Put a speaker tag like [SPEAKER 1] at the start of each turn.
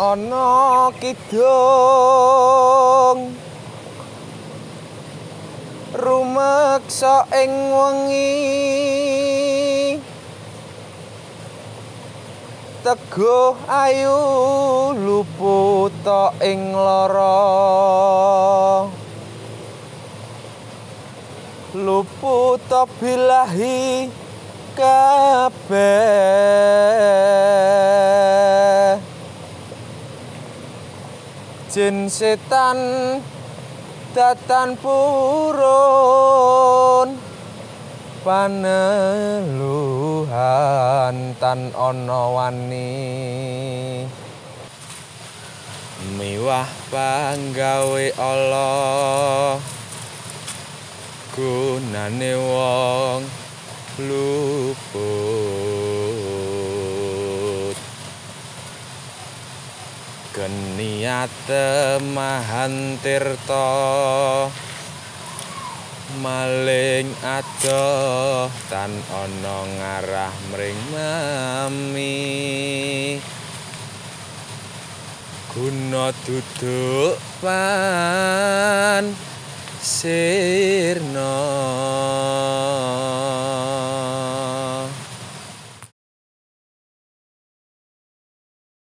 [SPEAKER 1] ana kidung. Rumeksa ing wengi. Teguh ayu luput ing lara. Luput bilahi kabeh jin setan datan purun paneluhan tan ana wani. Miwah panggawe Allah gunane wong luput keniate mahantirta maling adoh tan ana ngarah mring mami. Guna duduk pan sirna